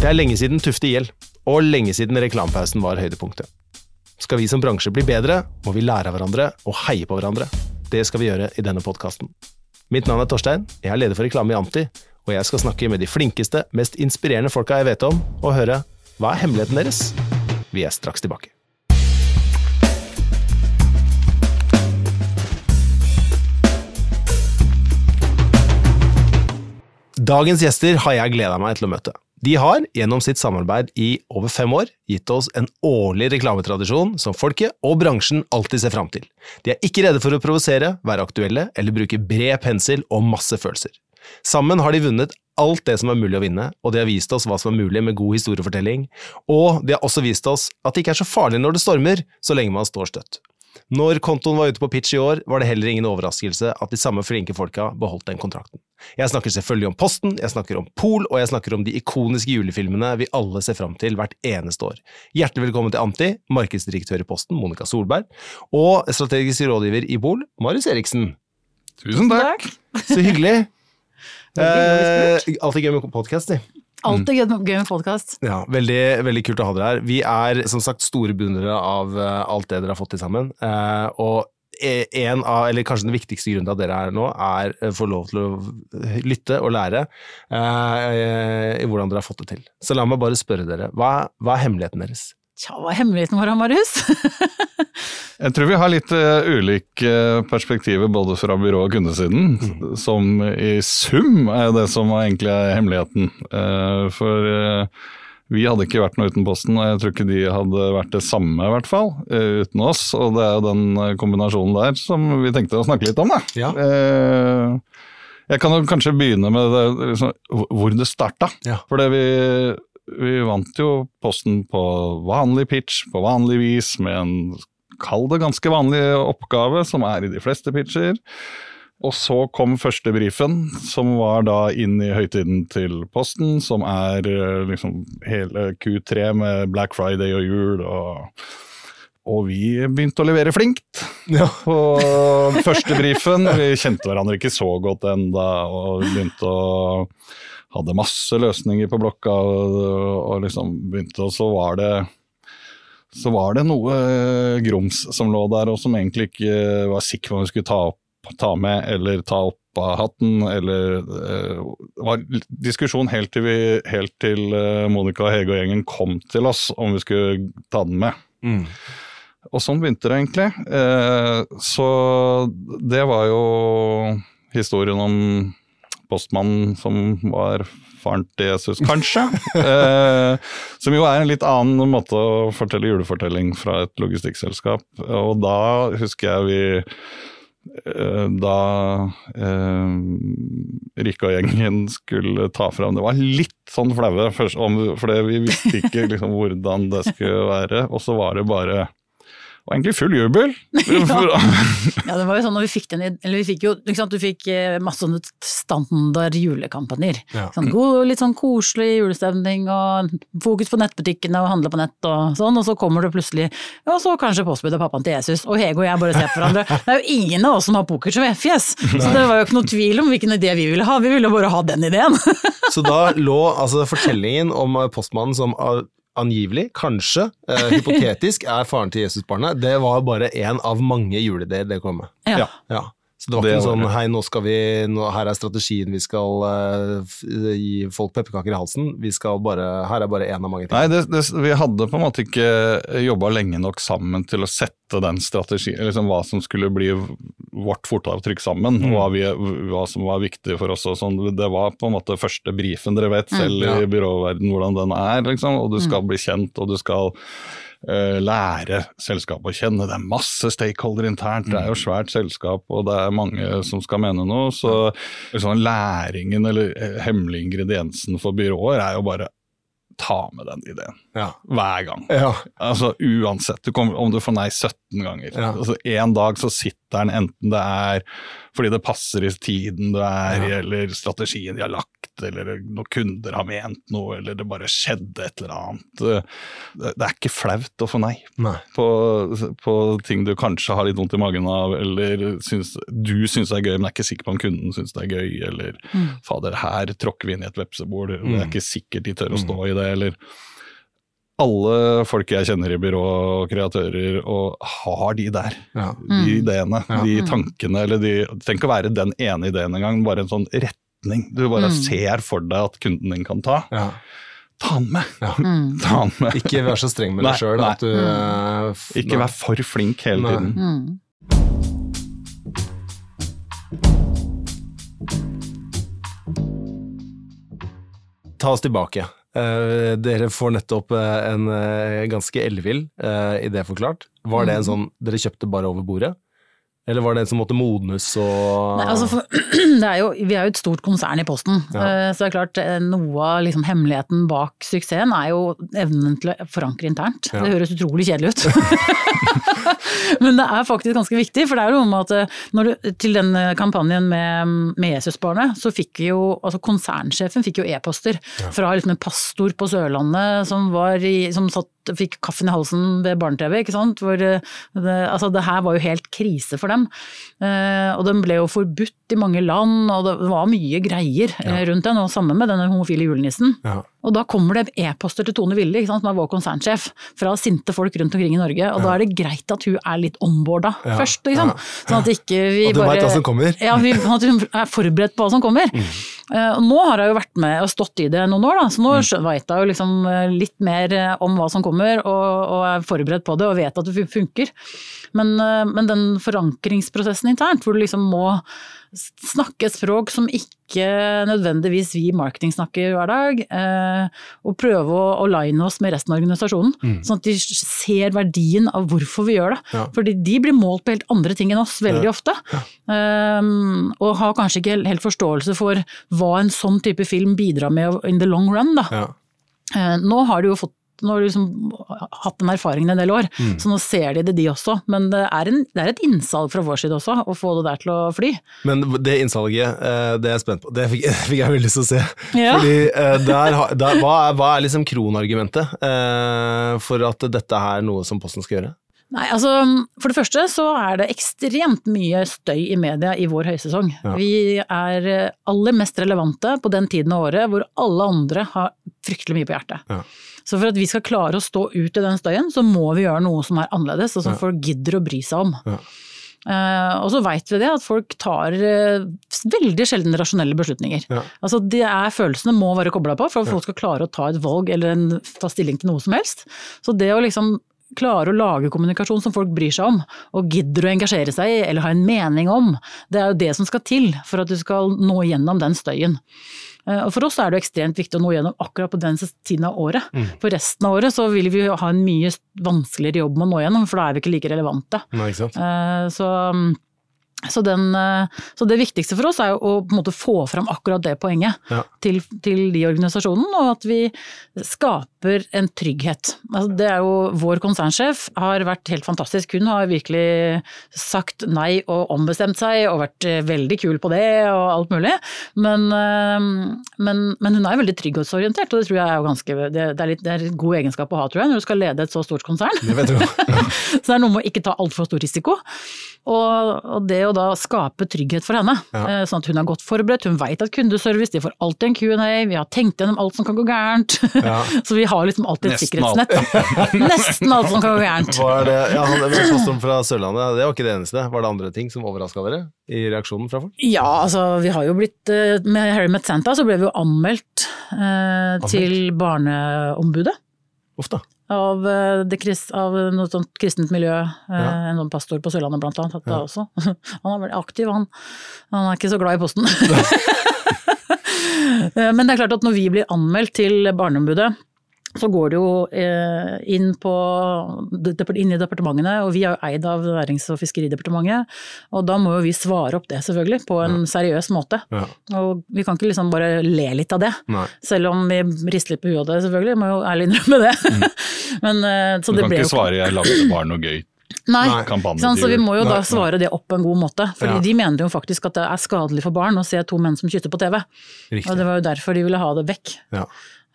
Det er lenge siden Tufte IL, og lenge siden reklamepausen var høydepunktet. Skal vi som bransje bli bedre, må vi lære av hverandre og heie på hverandre. Det skal vi gjøre i denne podkasten. Mitt navn er Torstein, jeg er leder for reklame i Anti, og jeg skal snakke med de flinkeste, mest inspirerende folka jeg vet om, og høre hva er hemmeligheten deres? Vi er straks tilbake. Dagens gjester har jeg gleda meg til å møte. De har, gjennom sitt samarbeid i over fem år, gitt oss en årlig reklametradisjon som folket og bransjen alltid ser fram til. De er ikke redde for å provosere, være aktuelle eller bruke bred pensel og masse følelser. Sammen har de vunnet alt det som er mulig å vinne, og de har vist oss hva som er mulig med god historiefortelling, og de har også vist oss at det ikke er så farlig når det stormer, så lenge man står støtt. Når kontoen var ute på pitch i år, var det heller ingen overraskelse at de samme flinke folka beholdt den kontrakten. Jeg snakker selvfølgelig om Posten, jeg snakker om Pol, og jeg snakker om de ikoniske julefilmene vi alle ser fram til hvert eneste år. Hjertelig velkommen til Anti, markedsdirektør i Posten, Monica Solberg, og strategisk rådgiver i Pol, Marius Eriksen. Tusen takk! Så hyggelig. eh, alltid gøy med podkast, de. Alltid gøy med- gøy med podkast. Ja, veldig, veldig kult å ha dere her. Vi er som sagt store beundrere av eh, alt det dere har fått til sammen. Eh, og e- en av, eller kanskje den viktigste grunnen til at dere er her nå, er å få lov til å lytte og lære eh, i hvordan dere har fått det til. Så la meg bare spørre dere, hva, hva er hemmeligheten deres? Tja, hva er hemmeligheten vår, Marius? Jeg tror vi har litt uh, ulike perspektiver både fra byrå- og kundesiden, som i sum er det som egentlig er hemmeligheten. Uh, for uh, vi hadde ikke vært noe uten Posten, og jeg tror ikke de hadde vært det samme i hvert fall, eh, uten oss. Og det er jo den eh, kombinasjonen der som vi tenkte å snakke litt om, da. Ja. Eh, jeg kan jo kanskje begynne med det, liksom, hvor det starta. Ja. For det vi, vi vant jo Posten på vanlig pitch, på vanlig vis, med en kall det ganske vanlig oppgave, som er i de fleste pitcher. Og så kom første brifen, som var da inn i høytiden til Posten, som er eh, liksom hele Q3 med Black Friday og jul og og vi begynte å levere flinkt Ja. på første brifen. Vi kjente hverandre ikke så godt enda, og begynte å Hadde masse løsninger på blokka, og, og liksom begynte, og så var det så var det noe grums som lå der, og som egentlig ikke var sikker på om vi skulle ta, opp, ta med eller ta opp av hatten, eller eh, Det var diskusjon helt til, vi, helt til eh, Monica og Hege og gjengen kom til oss om vi skulle ta den med. Mm. Og sånn begynte det egentlig. Eh, så det var jo historien om postmannen som var faren til Jesus, kanskje. eh, som jo er en litt annen måte å fortelle julefortelling fra et logistikkselskap. Og da husker jeg vi eh, da eh, Rikke og gjengen skulle ta fram Det var litt sånn flaue, for vi visste ikke liksom, hvordan det skulle være. Og så var det bare var egentlig full jubel. Ja, det var jo sånn når vi fikk den i Eller vi fikk jo ikke sant, du fikk eh, masse sånne standard julekampanjer. Ja. Sånn god, litt sånn koselig julestemning og fokus på nettbutikkene og handle på nett og sånn, og så kommer det plutselig Ja, så kanskje og pappaen til Jesus, og Hege og jeg bare ser på hverandre. Det er jo ingen av oss som har poker som fjes, så det var jo ikke noe tvil om hvilken idé vi ville ha, vi ville bare ha den ideen. Så da lå altså fortellingen om postmannen som eh, angivelig, kanskje, eh, hypotetisk, er faren til Jesusbarnet, det var bare én av mange juledeler det kom med. Ja. Ja. Så det var ikke sånn hei, nå skal vi, nå, her er strategien, vi skal uh, gi folk pepperkaker i halsen. Vi skal bare, her er bare én av mange ting. Nei, det, det, vi hadde på en måte ikke jobba lenge nok sammen til å sette den strategien, liksom hva som skulle bli vårt fotavtrykk sammen, Mm. hva, vi, hva som var viktig for oss. og sånn. Det var på en måte første brifen, dere vet selv ja. i byråverden hvordan den er. liksom, Og du skal bli kjent, og du skal lære selskapet å kjenne. Det er masse stakeholder internt, det er jo svært selskap og det er mange som skal mene noe. Så liksom, læringen eller eh, hemmelige ingrediensen for byråer er jo bare ta med den ideen. Ja. Hver gang. Ja. Altså Uansett du kommer, om du får nei 17 ganger. Ja. Altså En dag så sitter den enten det er fordi det passer i tiden du er i, eller strategien de har lagt, eller når kunder har ment noe, eller det bare skjedde et eller annet. Det, det er ikke flaut å få nei Nei. på, på ting du kanskje har litt vondt i magen av, eller syns, du syns det er gøy, men er ikke sikker på om kunden syns det er gøy, eller fader, her tråkker vi inn i et vepsebol, det er ikke sikkert de tør å stå i det, eller alle folk jeg kjenner i byrå og kreatører, og har de der. Ja. De ideene, Ja. de tankene, eller de Tenk å være den ene ideen engang, bare en sånn retning du bare ser for deg at kunden din kan ta. Ja. Ta den med! Ja. Ta den med. Ikke vær så streng med deg sjøl du eh, Ikke vær for flink hele Nei. tiden. Mm. Ta oss tilbake. Eh, dere får nettopp eh, en uh, ganske ellevill uh, idé forklart. Var det en sånn dere kjøpte bare over bordet? Eller var det en som måtte modnes og Nei, altså for, det er jo, vi er jo et stort konsern i Posten, Ja. eh, så det er klart eh, noe av liksom hemmeligheten bak suksessen er jo evnen til å forankre internt. Ja. Det høres utrolig kjedelig ut. Men det er faktisk ganske viktig, for det er jo noe med at eh, du, til den kampanjen med, med Jesusbarnet, så fikk vi jo, altså konsernsjefen fikk jo e-poster fra liksom en pastor på Sørlandet som, var i, som satt, fikk kaffen i halsen ved barne-TV, ikke sant. Hvor, eh, det, altså det her var jo helt krise for dem. Eh, og den ble jo forbudt i mange land, og det var mye greier ja. rundt den, og sammen med denne homofile julenissen. Ja. Og da kommer det e-poster til Tone Wille, som er vår konsernsjef, fra sinte folk rundt omkring i Norge, og da er det greit at hun er litt omboarda Ja, først, liksom. ja, Sånn at ikke vi Og du veit hva som kommer. Ja, vi, at hun er forberedt på hva som kommer. Mm. Eh, og nå har hun jo vært med og stått i det noen år, da, så nå mm. veit hun jo liksom eh, litt mer eh, om hva som kommer, og, og er forberedt på det og vet at det funker. Men, men den forankringsprosessen internt, hvor du liksom må snakke språk som ikke nødvendigvis vi i marketing snakker hver dag, eh, og prøve å line oss med resten av organisasjonen, sånn at de ser verdien av hvorfor vi gjør det. Ja. Fordi de blir målt på helt andre ting enn oss veldig ofte. Um, og har kanskje ikke helt forståelse for hva en sånn type film bidrar med in the long run. Da. Ja. Eh, nå har de jo fått har du liksom hatt den erfaringen en del år, så nå ser de det de også. Men det er, en, det er et innsalg fra vår side også, å få det der til å fly. Men det innsalget, eh, det er jeg spent på. Det fikk, fikk jeg veldig lyst til å se. Ja. Fordi eh, der, der, hva, er, hva er liksom kronargumentet eh, for at dette er noe som Posten skal gjøre? Nei, altså For det første så er det ekstremt mye støy i media i vår høysesong. Ja. Vi er aller mest relevante på den tiden av året hvor alle andre har fryktelig mye på hjertet. Ja. Så for at vi skal klare å stå ut i den støyen, så må vi gjøre noe som er annerledes, og som Ja. folk gidder å bry seg om. Ja. Uh, og så veit vi det, at folk tar uh, veldig sjelden rasjonelle beslutninger. Ja. Altså det er Følelsene må være kobla på for at folk skal klare å ta et valg eller en, ta stilling til noe som helst. Så det å liksom klare å lage kommunikasjon som folk bryr seg om, og gidder å engasjere seg i eller ha en mening om, det er jo det som skal til for at du skal nå gjennom den støyen. Eh, Og For oss er det ekstremt viktig å nå gjennom akkurat på den tiden av året. For resten av året så vil vi ha en mye vanskeligere jobb med å nå gjennom, for da er vi ikke like relevante. Nei, ikke sant? Eh, Så, så, den, eh, så det viktigste for oss er å på en måte få fram akkurat det poenget Ja. til, til de organisasjonene, og at vi skaper en trygghet. Altså det er jo Vår konsernsjef har vært helt fantastisk. Hun har virkelig sagt nei og ombestemt seg, og vært eh, veldig kul på det og alt mulig. Men, eh, men, men hun er veldig trygghetsorientert, og det tror jeg er ganske det, er litt, det er en god egenskap å ha, tror jeg, når du skal lede et så stort konsern. Det vet du. Så det er noe med å ikke ta altfor stor risiko. Og, og det å da skape trygghet for henne, Ja. eh, sånn at hun er godt forberedt, hun veit at kundeservice, de får alltid en Q&A, vi har tenkt gjennom alt som kan gå gærent. Ja. Så vi har liksom alltid et sikkerhetsnett. Nesten alt som kan gå gærent. Hva er det? Ja, han fra Sørlandet, det var ikke det eneste. Var det andre ting som overraska dere i reaksjonen fra folk? Ja, altså vi har jo blitt eh, Med Harry Met Santa så ble vi jo anmeldt eh, til Barneombudet. Uff da. Av, eh, det, kris- av noe sånt kristent miljø, eh, Ja. en sånn pastor på Sørlandet blant annet. Ja. også. Han er veldig aktiv, han. Han er ikke så glad i posten. Eh, Men det er klart at når vi blir anmeldt til Barneombudet, så går det jo eh, inn, på, inn i departementene, og vi er jo eid av Nærings- og fiskeridepartementet. Og da må jo vi svare opp det, selvfølgelig, på en seriøs måte. Ja. Og vi kan ikke liksom bare le litt av det. Nei. Selv om vi rister litt på huet av det, selvfølgelig. Må jo ærlig innrømme det. Men, eh, så Du det kan ble ikke jo svare 'jeg lagde bare noe gøy' Nei, kampanje så vi må jo Nei, da nei. svare det opp på en god måte. Fordi Ja. de mener jo faktisk at det er skadelig for barn å se to menn som kytter på TV. Riktig. Og det var jo derfor de ville ha det vekk. Ja.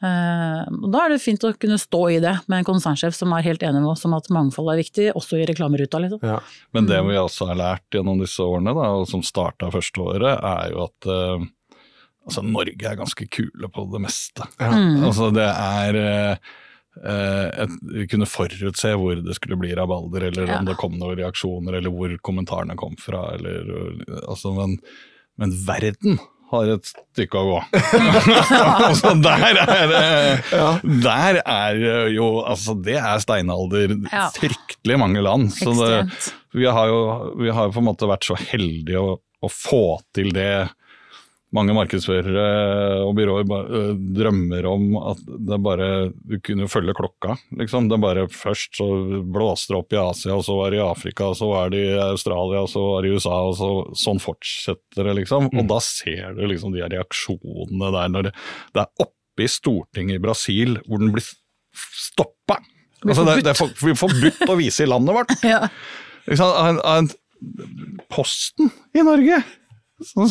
Eh, og da er det fint å kunne stå i det med en konsernsjef som er helt enig med oss om at mangfold er viktig, også i reklameruta. Liksom. Ja. Men det vi også har lært gjennom disse årene, da, og som starta første året, er jo at uh, altså, Norge er ganske kule på det meste. Ja. Mm. Altså, det er eh, eh, et, Vi kunne forutse hvor det skulle bli rabalder, eller Ja. om det kom noen reaksjoner, eller hvor kommentarene kom fra. Eller, altså, men, men verden har et stykke å gå. altså, der er det Der er jo Altså, det er steinalder. Ja. Fryktelig mange land. Så det, vi har jo vi har på en måte vært så heldige å, å få til det mange markedsførere og byråer øh, drømmer om at det bare Du kunne jo følge klokka, liksom. Det bare Først så blåste det opp i Asia, og så var det i Afrika, og så var det i Australia, og så var det i USA, og så, sånn fortsetter det, liksom. Og da ser du liksom de reaksjonene der når det, det er oppe i Stortinget i Brasil hvor den blir stoppa. Altså, det, det er for, forbudt å vise i landet vårt. Ja. liksom, en- en- Posten i Norge, som,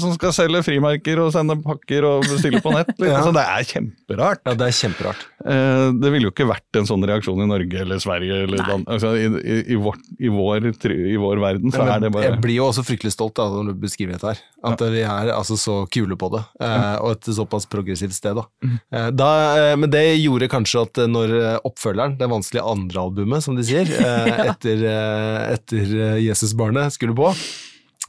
som skal selge frimerker og sende pakker og bestille på nett. Liksom. Ja. Altså, det er kjemperart. ja, det er kjemperart. Eh, Det ville jo ikke vært en sånn reaksjon i Norge eller Sverige. Eller Dan altså, i, i, i, vår, i, vår, I vår verden så er det bare Jeg blir jo også fryktelig stolt da, når du beskriver dette her. At vi er altså så kule på det, eh, og et såpass progressivt sted. Da. Mm. Eh, da, eh, men det gjorde kanskje at eh, når eh, oppfølgeren, det vanskelige andrealbumet som de sier, eh, etter, eh, etter Jesusbarnet skulle på,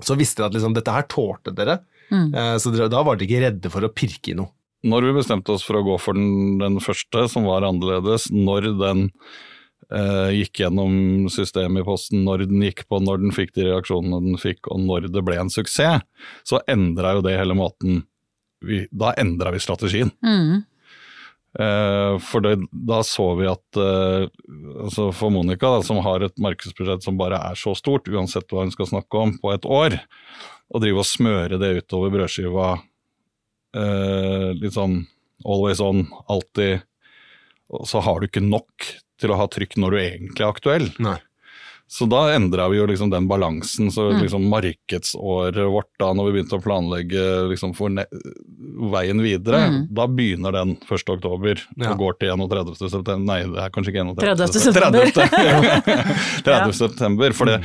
så visste dere at liksom, dette her tålte dere. Mm. Eh, så da var dere ikke redde for å pirke i noe. Når vi bestemte oss for å gå for den, den første, som var annerledes, når den eh, gikk gjennom systemet i Posten, når den gikk på, når den fikk de reaksjonene den fikk, og når det ble en suksess, så endra jo det hele måten vi, Da endra vi strategien. Mm. Eh, for det, da så vi at eh, altså for Monica, da, som har et markedsbudsjett som bare er så stort, uansett hva hun skal snakke om, på et år, å drive og smøre det utover brødskiva eh, litt sånn always on, alltid, så har du ikke nok til å ha trykk når du egentlig er aktuell. Nei. Så da endra vi jo liksom den balansen. Så Mm. liksom markedsåret vårt da når vi begynte å planlegge liksom for ne veien videre, Mm. da begynner den 1. oktober Ja. og går til 31. september. Nei, det er kanskje ikke 31. 30. september. 30. 30. september. For det,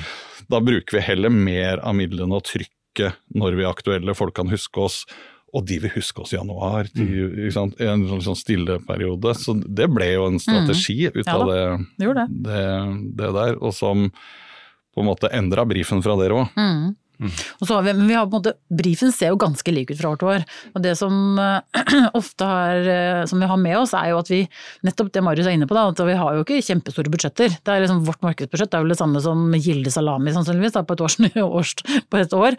da bruker vi heller mer av midlene og trykket når vi er aktuelle. Folk kan huske oss. Og de vil huske oss i januar, til, Mm. sant? en sånn, sånn stille periode. Så det ble jo en strategi ut Mm. Ja av det Det det. det, det der, og som på en måte endra brifen fra dere òg. Mm. Så har vi, men vi har på en måte, Brifen ser jo ganske lik ut fra år til år. Og det som eh, ofte har, eh, som vi har med oss, er jo at vi nettopp det Marius er inne på, da, at vi har jo ikke kjempestore budsjetter. Det er liksom Vårt markedsbudsjett er vel det samme som Gilde Salami sannsynligvis da, på et, års, på et år.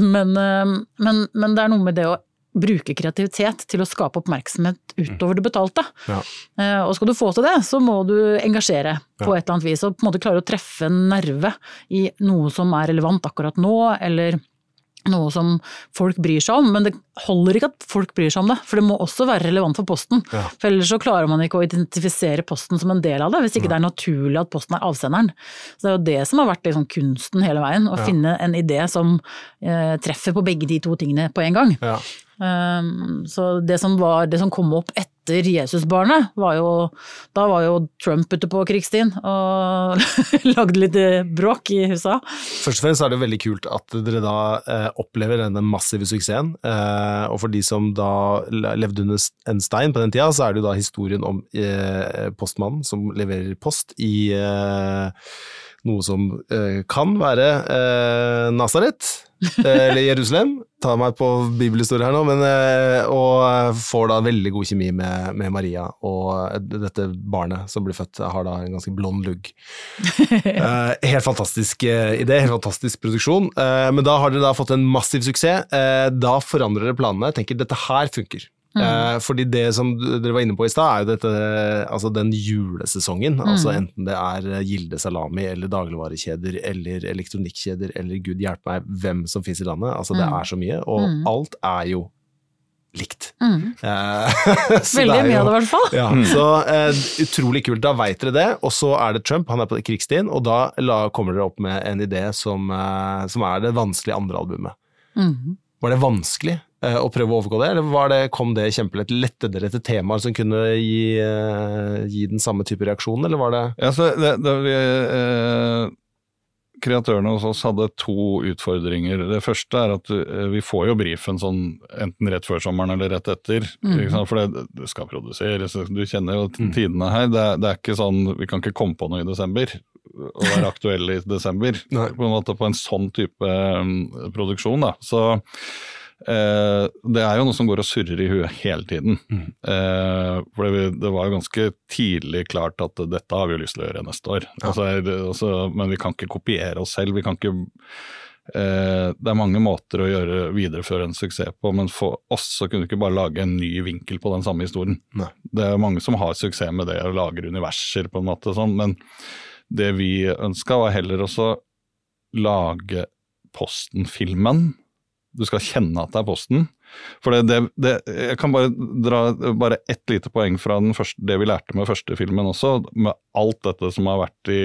Men, eh, men, men det er noe med det å bruke kreativitet til å skape oppmerksomhet utover det betalte. Ja. Eh, Og skal du få til det, så må du engasjere på Ja. et eller annet vis, og på en måte klare å treffe en nerve i noe som er relevant akkurat nå, eller noe som folk bryr seg om. Men det holder ikke at folk bryr seg om det, for det må også være relevant for Posten. Ja. For ellers så klarer man ikke å identifisere Posten som en del av det, hvis ikke det er naturlig at Posten er avsenderen. Så det er jo det som har vært liksom kunsten hele veien, å Ja. finne en idé som eh, treffer på begge de to tingene på en gang. Um, så det som, var, det som kom opp etter Jesusbarnet, var jo Da var jo Trump ute på krigsstien og lagde litt bråk i USA. Først og fremst er det veldig kult at dere da eh, opplever denne massive suksessen. Eh, og for de som da levde under en stein på den tida, så er det jo da historien om eh, postmannen som leverer post i noe som eh, kan være eh, Nasaret, eh, eller Jerusalem. Ta meg på bibelhistorie her nå, men eh, Og får da veldig god kjemi med, med Maria, og eh, dette barnet som blir født, har da en ganske blond lugg. Eh, helt fantastisk eh, idé, helt fantastisk produksjon. Eh, men da har dere da fått en massiv suksess. Eh, da forandrer dere planene. tenker dette her funker. Eh, fordi det som dere var inne på i stad, er jo dette, altså den julesesongen. Altså enten det er eh, Gilde Salami eller dagligvarekjeder eller elektronikkjeder eller gud hjelpe meg hvem som finnes i landet. Altså det er så mye, og alt er jo likt. Mm. Eh, Veldig er mye av det, i hvert fall. Ja, så eh, utrolig kult. Da veit dere det. Og så er det Trump, han er på krigsstien, og da la, kommer dere opp med en idé som, eh, som er det vanskelige andre albumet. Var det vanskelig eh, å prøve å overgå det, eller var det, kom det kjempelett? Lette dere etter temaer som kunne gi, eh, gi den samme type reaksjon, eller var det Ja, så det, det, vi, eh, kreatørene hos oss hadde to utfordringer. Det første er at eh, vi får jo brifen sånn enten rett før sommeren eller rett etter. Mm. Ikke sant? For det, det skal produseres, du kjenner jo Mhm. tidene her. Det, er- det er ikke sånn, Vi kan ikke komme på noe i desember og være aktuelle i desember. Nei. På en måte på en sånn type um, produksjon. da. Så eh, det er jo noe som går og surrer i huet hele tiden. Mm. Eh, for det, det var jo ganske tidlig klart at dette har vi jo lyst til å gjøre neste år. Ja. Altså, det- altså, men vi kan ikke kopiere oss selv. vi kan ikke eh, Det er mange måter å gjøre videreføre en suksess på, men for oss så kunne vi ikke bare lage en ny vinkel på den samme historien. Nei. Det er mange som har suksess med det og lager universer på en måte sånn, men det vi ønska var heller også lage Posten-filmen. Du skal kjenne at det er Posten. For det, det, det, jeg kan bare dra bare ett lite poeng fra den første, det vi lærte med første filmen også, med alt dette som har vært i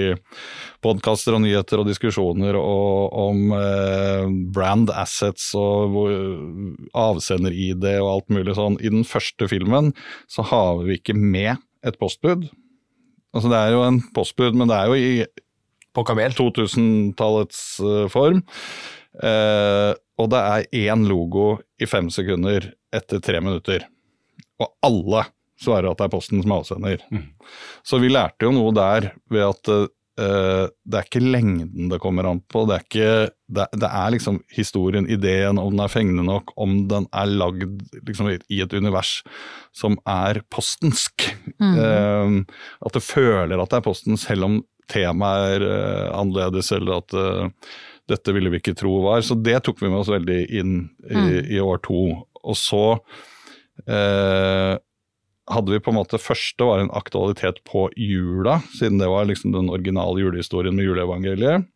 podkaster og nyheter og diskusjoner og, om eh, brand assets og hvor- avsender-ID og alt mulig sånn. I den første filmen så har vi ikke med et postbud. Altså Det er jo en postbud, men det er jo i 2000-tallets eh, form. Eh, og det er én logo i fem sekunder etter tre minutter. Og alle svarer at det er Posten som er avsender. Mm. Så vi lærte jo noe der ved at uh, det er ikke lengden det kommer an på. Det er, ikke, det, det er liksom historien, ideen, om den er fengende nok, om den er lagd liksom, i et univers som er postensk. Mm. Uh, at det føler at det er Posten, selv om temaet er uh, annerledes, eller at dette ville vi ikke tro var. Så det tok vi med oss veldig inn i, Mm. i år to. Og så eh, hadde vi på en måte Første var en aktualitet på jula, siden det var liksom den originale julehistorien med juleevangeliet.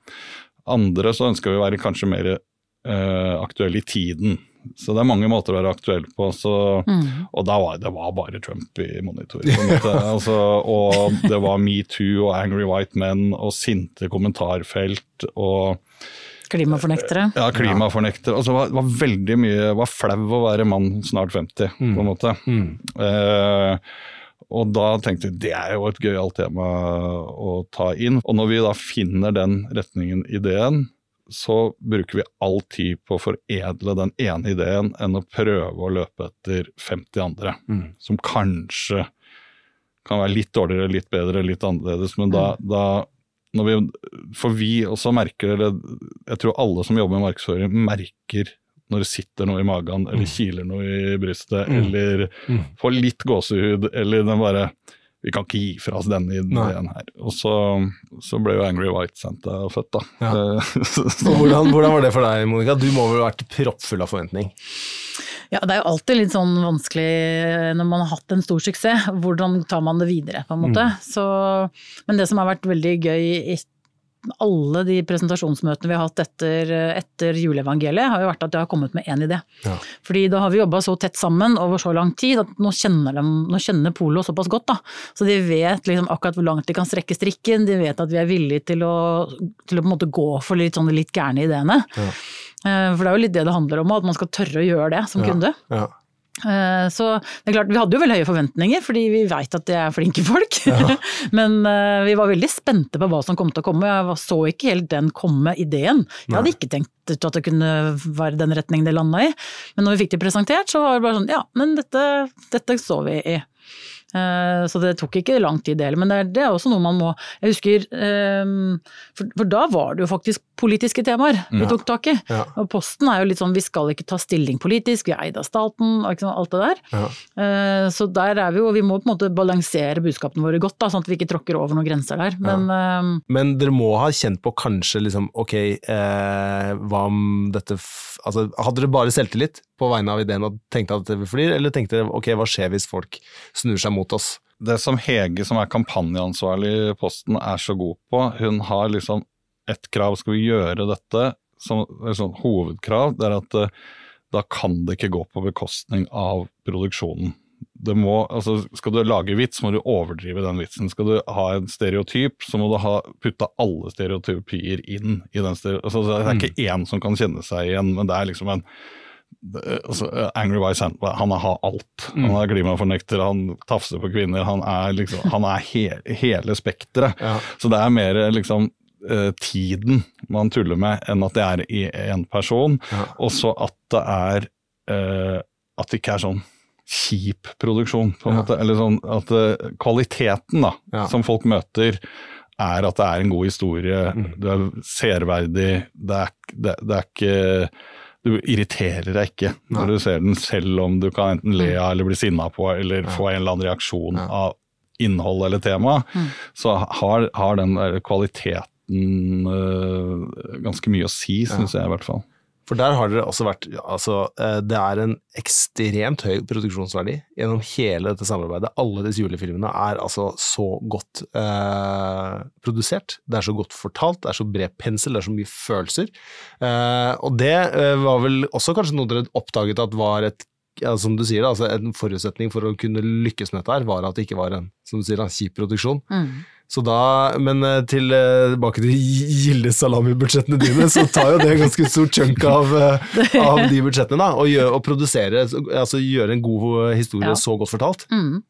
Andre så ønska vi å være kanskje mer eh, aktuelle i tiden. Så det er mange måter å være aktuell på. Så, mm. og da var det var bare Trump i monitor. På en måte. altså, og det var metoo og angry white men og sinte kommentarfelt og Klimafornektere. ja, klimafornektere. Altså, det var, var veldig mye var flau å være mann snart 50, på en måte. Mm. Eh, og da tenkte vi det er jo et gøyalt tema å ta inn. Og når vi da finner den retningen ideen, så bruker vi all tid på å foredle den ene ideen enn å prøve å løpe etter 50 andre, Mm. som kanskje kan være litt dårligere, litt bedre, litt annerledes. Men da, da når vi, For vi også merker, eller jeg tror alle som jobber med markedsføring, merker når det sitter noe i magen, eller kiler noe i brystet, Mm. eller Mm. får litt gåsehud, eller den bare Vi kan ikke gi fra oss denne ideen her. Og så, så ble jo Angry White Santa født, da. Ja. Eh, Og hvordan, hvordan var det for deg, Monica? Du må vel ha vært proppfull av forventning? Ja, det er jo alltid litt sånn vanskelig når man har hatt en stor suksess. Hvordan tar man det videre, på en måte. Mm. Så, men det som har vært veldig gøy i alle de presentasjonsmøtene vi har hatt etter, etter juleevangeliet, har jo vært at jeg har kommet med én idé. Ja. Fordi da har vi jobba så tett sammen over så lang tid at nå kjenner, de, nå kjenner Polo såpass godt. da. Så de vet liksom akkurat hvor langt de kan strekke strikken, de vet at vi er villige til å, til å gå for litt, sånn, litt gærne ideene. Ja. Eh, For det er jo litt det det handler om, at man skal tørre å gjøre det som Ja. kunde. Ja. Eh, Så det er klart, vi hadde jo veldig høye forventninger, fordi vi veit at det er flinke folk. Men eh, vi var veldig spente på hva som kom til å komme. Jeg så ikke helt den komme, ideen. Jeg hadde ikke tenkt ut at det kunne være den retningen det landa i. Men når vi fikk det presentert, så var det bare sånn ja, men dette, dette så vi i. Eh, Så det tok ikke lang tid det heller, men det er, det er også noe man må Jeg husker eh, For, for da var det jo faktisk politiske temaer vi tok tak i. Ja. Og Posten er jo litt sånn vi skal ikke ta stilling politisk, vi er eid av staten, og alt det der. Ja. Eh, Så der er vi jo, vi må på en måte balansere budskapene våre godt, da, sånn at vi ikke tråkker over noen grenser der. Men ja. Men dere må ha kjent på kanskje liksom, ok, eh, hva om dette altså, Hadde dere bare selvtillit på vegne av ideen og tenkte at det vil fly, eller tenkte dere ok, hva skjer hvis folk snur seg mot oss? Det som Hege, som er kampanjeansvarlig i Posten, er så god på, hun har liksom ett krav. Skal vi gjøre dette som sånn hovedkrav, det er at eh, da kan det ikke gå på bekostning av produksjonen. Det må, altså, skal du lage vits, må du overdrive den vitsen. Skal du ha en stereotyp, så må du ha putta alle stereotypier inn i den. Altså, det er ikke én som kan kjenne seg igjen, men det er liksom en altså, Angry Vice Santa, han har alt. Han er klimafornekter, han tafser på kvinner, han er, liksom, han er he, hele spekteret. Ja. Så det er mer liksom eh, tiden man tuller med, enn at det er i én person. Ja. Og så at det er eh, At det ikke er sånn kjip produksjon, på en Ja. måte. Eller sånn at uh, kvaliteten da, Ja. som folk møter, er at det er en god historie, Mm. du er seerverdig, det er, det, det er ikke Du irriterer deg ikke Nei. når du ser den, selv om du kan enten le av eller bli sinna på, eller Ja. få en eller annen reaksjon av innhold eller tema. Mm. Så har, har den der kvaliteten uh, ganske mye å si, syns jeg i hvert fall. For der har dere også vært altså, eh, Det er en ekstremt høy produksjonsverdi gjennom hele dette samarbeidet. Alle disse julefilmene er altså så godt eh, produsert. Det er så godt fortalt, det er så bred pensel, det er så mye følelser. Eh, og det eh, var vel også kanskje noe dere oppdaget at var et ja, som du sier, altså En forutsetning for å kunne lykkes med dette her, var at det ikke var en som du sier, en kjip produksjon. Mm. Så da, Men eh, eh, tilbake til gilde salami-budsjettene dine, så tar jo det en ganske stor chunk av, eh, av de budsjettene. da, Å gjøre- å produsere, altså gjøre en god historie Ja. så godt fortalt. Mm.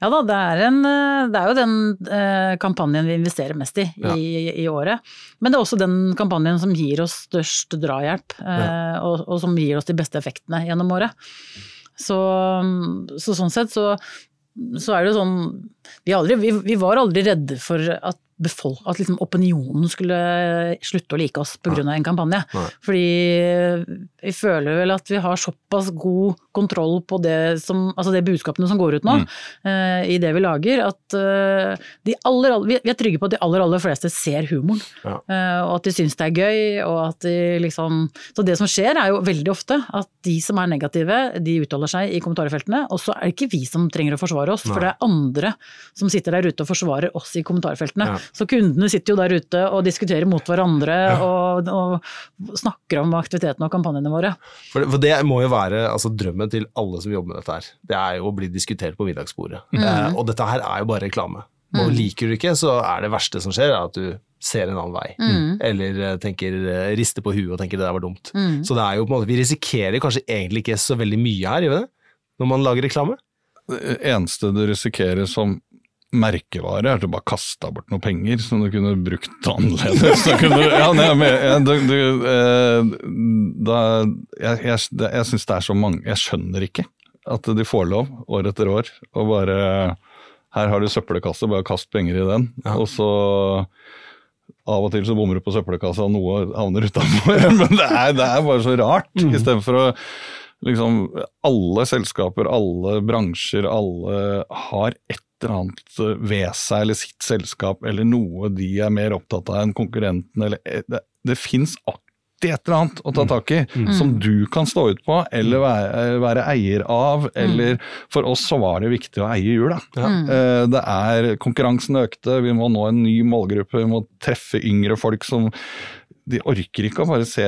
Ja da, det er, en, det er jo den eh, kampanjen vi investerer mest i, Ja. i i året. Men det er også den kampanjen som gir oss størst drahjelp, eh, og, og som gir oss de beste effektene gjennom året. Så, så sånn sett så, så er det jo sånn vi, aldri, vi, vi var aldri redde for at, befolk, at liksom opinionen skulle slutte å like oss pga. en kampanje. Nei. Fordi vi føler vel at vi har såpass god kontroll på det, som, altså det budskapene som går ut nå, eh, i det vi lager, at uh, de aller, vi er trygge på at de aller, aller fleste ser humoren. Ja. Uh, og at de syns det er gøy, og at de liksom Så det som skjer er jo veldig ofte at de som er negative, de uttaler seg i kommentarfeltene, og så er det ikke vi som trenger å forsvare oss, for det er andre som sitter der ute og forsvarer oss i kommentarfeltene. Ja. Så kundene sitter jo der ute og diskuterer mot hverandre og, og snakker om aktivitetene og kampanjene våre. For, for det må jo være altså, drømmen til alle som jobber med dette her. Det er jo å bli diskutert på middagsbordet. Eh, og dette her er jo bare reklame. Og liker du ikke, så er det verste som skjer, at du ser en annen vei. Eller eh, tenker, eh, rister på huet og tenker det der var dumt. Mm. Så det er jo på en måte, vi risikerer kanskje egentlig ikke så veldig mye her, gjør vi det? Når man lager reklame? Det eneste du risikerer som merkevare, er at du bare kasta bort noen penger som du kunne brukt annerledes. Da kunne ja, nei, men, ja, du, du, eh, da, jeg jeg, jeg syns det er så mange Jeg skjønner ikke at de får lov år etter år å bare Her har du søppelkasse, bare kast penger i den. Ja. Og så av og til så bommer du på søppelkassa, og noe havner utafor. Men det er, det er bare så rart. Mm. Istedenfor å liksom Alle selskaper, alle bransjer, alle har et eller annet ved seg eller sitt selskap eller noe de er mer opptatt av enn konkurrenten. Eller, eh, det det fins alltid et eller annet å ta tak i som du kan stå ut på eller være, være eier av. Eller for oss så var det viktig å eie jula. Ja. Eh, Det er, konkurransen økte, vi må nå en ny målgruppe, vi må treffe yngre folk som De orker ikke å bare se,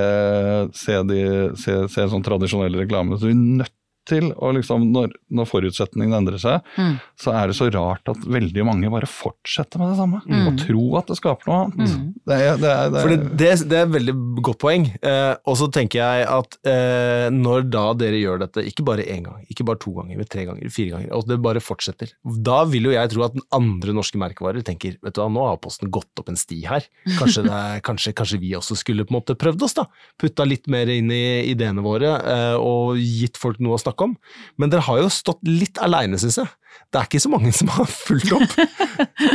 se, de, se, se sånn tradisjonell reklame. Så vi er nødt til å liksom, når, når forutsetningene endrer seg, Mm. så er det så rart at veldig mange bare fortsetter med det samme. Mm. Og tror at det skaper noe annet. Mm. Det er, det er, det For er, det, det, det er et veldig godt poeng. Eh, og så tenker jeg at eh, når da dere gjør dette, ikke bare én gang, ikke bare to ganger, men tre ganger, fire ganger, og det bare fortsetter, da vil jo jeg tro at den andre norske merkevarer tenker vet du hva, nå har Posten gått opp en sti her. Kanskje, det, er- kanskje, kanskje vi også skulle på en måte prøvd oss, da. Putta litt mer inn i ideene våre eh, og gitt folk noe å snakke om. Men dere har jo stått litt aleine, syns jeg. Det er ikke så mange som har fulgt opp.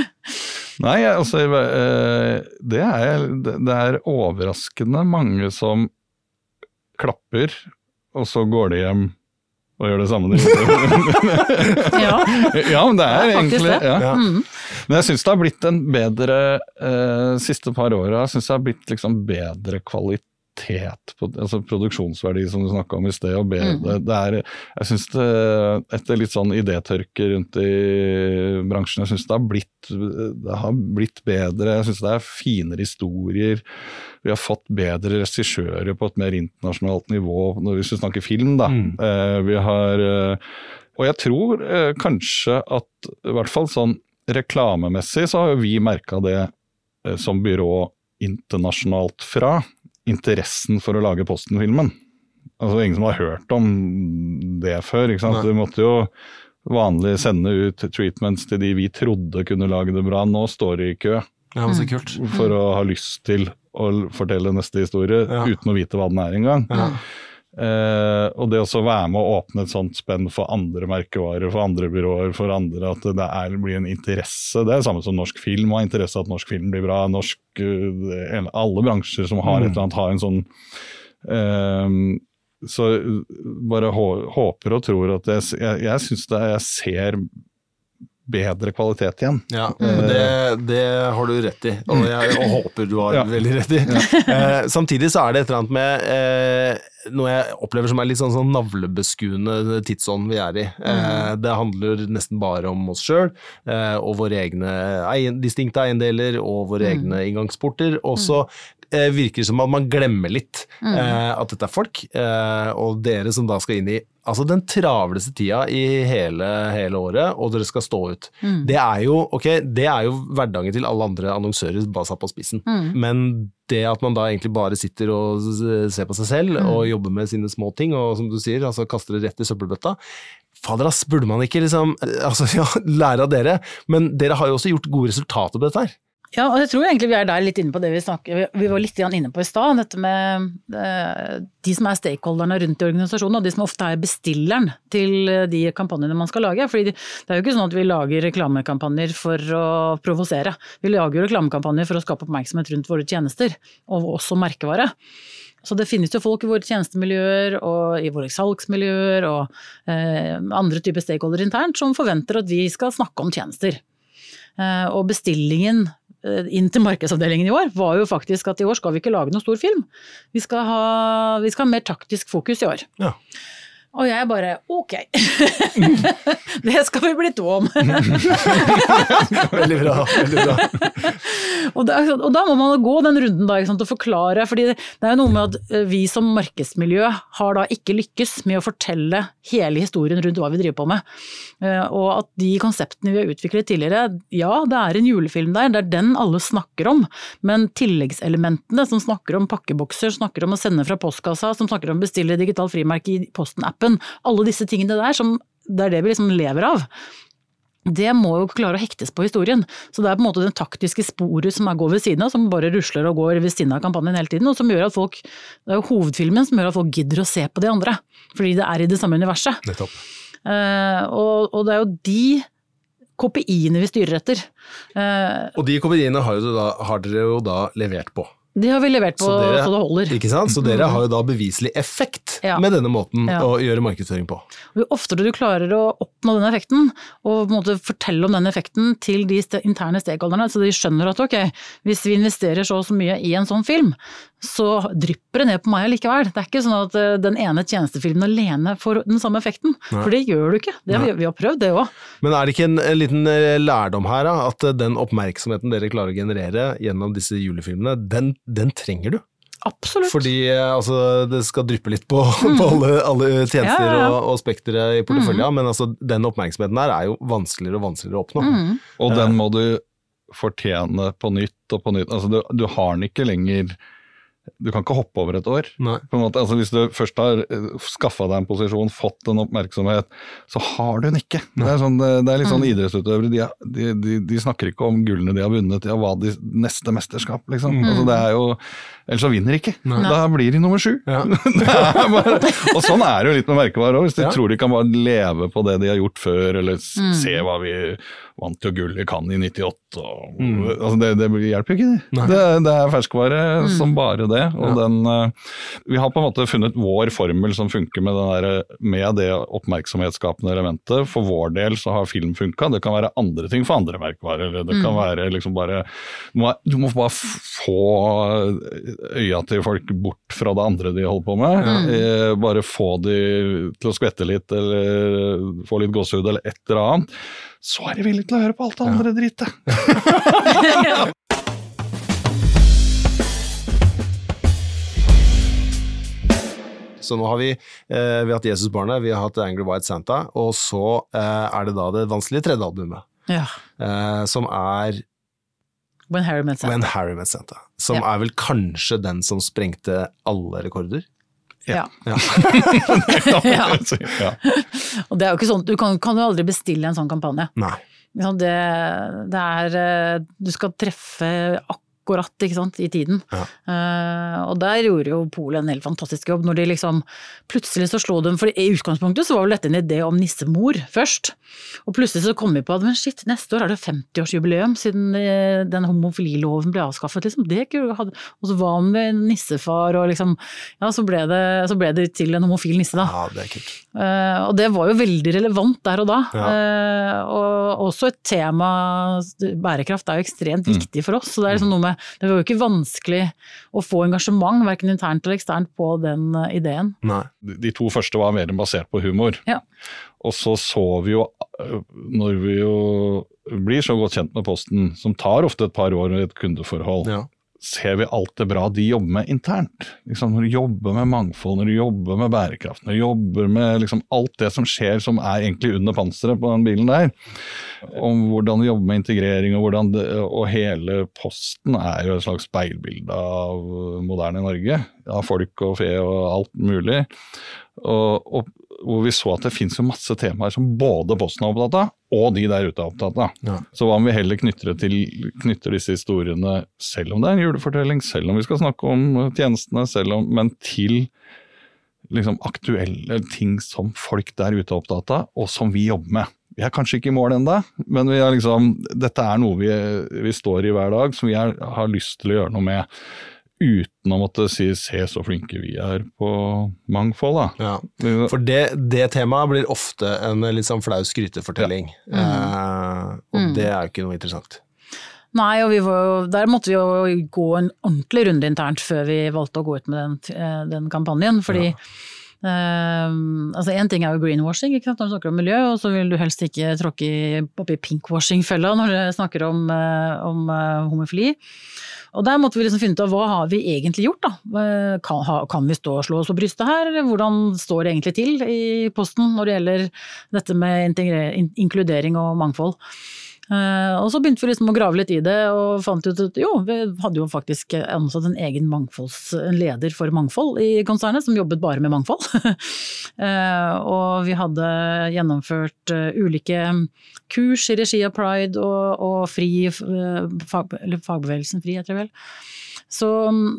Nei, altså eh, det er, det er overraskende mange som klapper, og så går de hjem og gjør det samme de gjorde. Ja. ja, men det er Det er egentlig det. ja. Ja. Mm. Men jeg syns det har blitt en bedre eh, siste par åra. Jeg syns det har blitt liksom bedre kvalitet kvalitet, på, altså produksjonsverdi som du snakka om i sted. og bedre. Mm. Det, er, jeg synes det, Etter litt sånn idétørke rundt i bransjen, jeg syns det, har blitt- det har blitt bedre. Jeg syns det er finere historier. Vi har fått bedre regissører på et mer internasjonalt nivå, hvis vi snakker film. da. Mm. Eh, vi har, eh, og jeg tror eh, kanskje at i hvert fall sånn reklamemessig så har jo vi merka det som byrå internasjonalt fra. Interessen for å lage Posten-filmen. Altså ingen som har hørt om det før. ikke sant? Nei. Du måtte jo vanlig sende ut treatments til de vi trodde kunne lage det bra. Nå står de i kø Ja, så kult. for å ha lyst til å fortelle neste historie Ja. uten å vite hva den er engang. Ja. Eh, og det å være med å åpne et sånt spenn for andre merkevarer, for andre byråer, for andre, at det er, blir en interesse. Det er det samme som norsk film har interesse av at norsk film blir bra. Norsk, eh, alle bransjer som har et eller annet, har en sånn eh, Så bare hå, håper og tror at jeg, jeg, jeg syns jeg ser bedre kvalitet igjen. Ja, det, det har du rett i, og jeg og håper du har Ja. veldig rett i. Eh, samtidig så er det et eller annet med eh, noe jeg opplever som er litt sånn, sånn navlebeskuende tidsånd vi er i. Eh, det handler nesten bare om oss sjøl eh, og våre egne egen, distinkte eiendeler og våre egne inngangsporter. Og så eh, virker det som at man glemmer litt eh, at dette er folk, eh, og dere som da skal inn i altså den travleste tida i hele, hele året, og dere skal stå ut. Det er jo okay, det er jo hverdagen til alle andre annonsører bare satt på spissen. Men det at man da egentlig bare sitter og ser på seg selv og jobber med sine små ting, og som du sier, altså kaster det rett i søppelbøtta Fader ass, burde man ikke liksom altså, ja, lære av dere? Men dere har jo også gjort gode resultater på dette her. Ja, og jeg tror egentlig vi er der litt inne på det vi snakker Vi var litt inne på i stad, dette med eh, de som er stakeholderne rundt i organisasjonen, og de som ofte er bestilleren til eh, de kampanjene man skal lage. Fordi det er jo ikke sånn at vi lager reklamekampanjer for å provosere. Vi lager jo reklamekampanjer for å skape oppmerksomhet rundt våre tjenester, og også merkevare. Så det finnes jo folk i våre tjenestemiljøer og i våre salgsmiljøer og eh, andre typer stakeholdere internt som forventer at vi skal snakke om tjenester. Eh, og bestillingen inn til markedsavdelingen i år var jo faktisk at i år skal vi ikke lage noen stor film. Vi skal ha, vi skal ha mer taktisk fokus i år. Ja. Og jeg bare ok, det skal vi bli to om. Veldig bra. veldig bra. og, da, og da må man gå den runden da, sant, og forklare, fordi det er jo noe med at eh, vi som markedsmiljø har da ikke lykkes med å fortelle hele historien rundt hva vi driver på med. Eh, Og at de konseptene vi har utviklet tidligere, ja det er en julefilm der, det er den alle snakker om, men tilleggselementene som snakker om pakkebokser, snakker om å sende fra postkassa, som snakker om å bestille digital frimerke i Posten-appen, alle disse tingene der, som, det er det vi liksom lever av det må jo klare å hektes på historien. Så det er på en måte den taktiske sporet som går ved siden av, som bare rusler og går ved siden av kampanjen hele tiden, og som gjør at folk Det er jo hovedfilmen som gjør at folk gidder å se på de andre, fordi det er i det samme universet. Nettopp. Uh, og, og det er jo de KPI-ene vi styrer etter. Uh, Og de kopiene har, da, har dere jo da levert på. De har vi levert på Så så, det holder. Ikke sant? Så dere har jo da beviselig effekt Ja. med denne måten Ja. å gjøre markedsføring på. Og Jo oftere du klarer å oppnå den effekten, og fortelle om den effekten til de interne stakeholderne, så de skjønner at ok, hvis vi investerer så og så mye i en sånn film, så drypper det ned på meg likevel. Det er ikke sånn at eh, den ene tjenestefilmen alene får den samme effekten, for det gjør du ikke. Det har vi, vi har prøvd det òg. Men er det ikke en, en liten eh, lærdom her, da? At eh, den oppmerksomheten dere klarer å generere gjennom disse julefilmene, den, den trenger du? Absolutt. Fordi altså, det skal dryppe litt på, på alle, alle tjenester Ja, ja, og, og spekteret i porteføljen, men altså, den oppmerksomheten der er jo vanskeligere og vanskeligere å oppnå. Mm. Og den må du fortjene på nytt og på nytt. Altså, du, du har den ikke lenger Du kan ikke hoppe over et år. Nei. På en måte, altså Hvis du først har skaffa deg en posisjon, fått en oppmerksomhet, så har du den ikke. Det er, sånn, det det er litt sånn idrettsutøvere, de, de, de, de snakker ikke om gullene de har vunnet, ja, hva de neste mesterskap, liksom. Altså, det er jo, ellers så vinner de ikke. Nei. Da blir de nummer sju. Ja. Bare, og sånn er det jo litt med merkevarer òg. Hvis de Ja. tror de kan bare leve på det de har gjort før, eller mm. se hva vi vant jo gull i Cannes i 98. Og, Mm. altså det, det hjelper jo ikke, det. det. Det er ferskvare som bare det. Og Ja. den, eh, vi har på en måte funnet vår formel som funker med, den der, med det oppmerksomhetsskapende elementet. For vår del så har film funka, det kan være andre ting for andre merkevarer. eller Det kan være liksom bare du må, du må bare få øya til folk bort fra det andre de holder på med. Eh, bare få de til å skvette litt, eller få litt gåsehud, eller et eller annet. Så er de villige til å høre på alt det andre drittet. Så nå har vi, eh, vi har hatt Jesusbarnet, vi har hatt Angry White Santa, og så eh, er det da det vanskelige tredje albumet, Ja. eh, som er When Harry Met Santa. When Harry Met Santa. Som Ja. er vel kanskje den som sprengte alle rekorder. Ja. Ja. Ja. Og det er jo ikke sånn, du kan, kan jo aldri bestille en sånn kampanje. Nei. Ja, det, det er eh, Du skal treffe akkurat ikke sant, i tiden. Ja. Uh, og der gjorde jo Polet en helt fantastisk jobb. når de liksom Plutselig så slo de For i utgangspunktet så var vel dette en idé om nissemor først. Og plutselig så kom vi på at men shit, neste år er det 50-årsjubileum siden eh, den homofililoven ble avskaffet. Liksom. Det hatt. Og så var han med nissefar, og liksom Ja, så ble det, så ble det til en homofil nisse, da. Ja, det er kult. Uh, og det var jo veldig relevant der og da. Ja. Uh, og også et tema Bærekraft er jo ekstremt viktig for oss. Så det er liksom noe med Det var jo ikke vanskelig å få engasjement, verken internt eller eksternt, på den eh, ideen. Nei. De to første var mer basert på humor. Ja. Og så så vi jo, øh, når vi jo blir så godt kjent med Posten, som tar ofte et par år i et kundeforhold, Ja. Ser vi alt det bra de jobber med internt. Liksom, når du jobber med mangfold, når du jobber med bærekraft, når du jobber med liksom, alt det som skjer som er egentlig under panseret på den bilen der. Om hvordan de jobber med integrering og det, og hele Posten er jo et slags speilbilde av moderne Norge. Av folk og fe og alt mulig. Og, og hvor vi så at det finnes masse temaer som både Posten er opptatt av, og de der ute er opptatt av. Ja. Så hva om vi heller knytter, det til, knytter disse historiene, selv om det er en julefortelling, selv om vi skal snakke om eh, tjenestene, selv om, men til liksom, aktuelle ting som folk der ute er opptatt av, og som vi jobber med. Vi er kanskje ikke i mål ennå, men vi er liksom, dette er noe vi, vi står i hver dag som vi er, har lyst til å gjøre noe med. Uten å måtte si 'se så flinke vi er på mangfold'. Da. Ja. For det, det temaet blir ofte en litt sånn flau skrytefortelling. Eh, og Mm. det er jo ikke noe interessant. Nei, og vi var jo, der måtte vi jo gå en ordentlig runde internt før vi valgte å gå ut med den, eh, den kampanjen. Fordi eh, altså Én ting er jo greenwashing ikke sant? når du snakker om miljø, og så vil du helst ikke tråkke oppi pinkwashing-fella når du snakker om, eh, om eh, homofili. Og der måtte vi liksom finne ut av hva har vi egentlig gjort, da. Eh, Kan, kan vi stå og slå oss på brystet her? Hvordan står det egentlig til i posten når det gjelder dette med in inkludering og mangfold? Eh, og så begynte vi liksom å grave litt i det, og fant ut at jo, vi hadde jo faktisk ansatt en egen en leder for mangfold i konsernet, som jobbet bare med mangfold. Eh, og vi hadde gjennomført eh, ulike kurs i regi av Pride og, og Fri, fag, eller fagbevegelsen Fri, heter det vel. Så,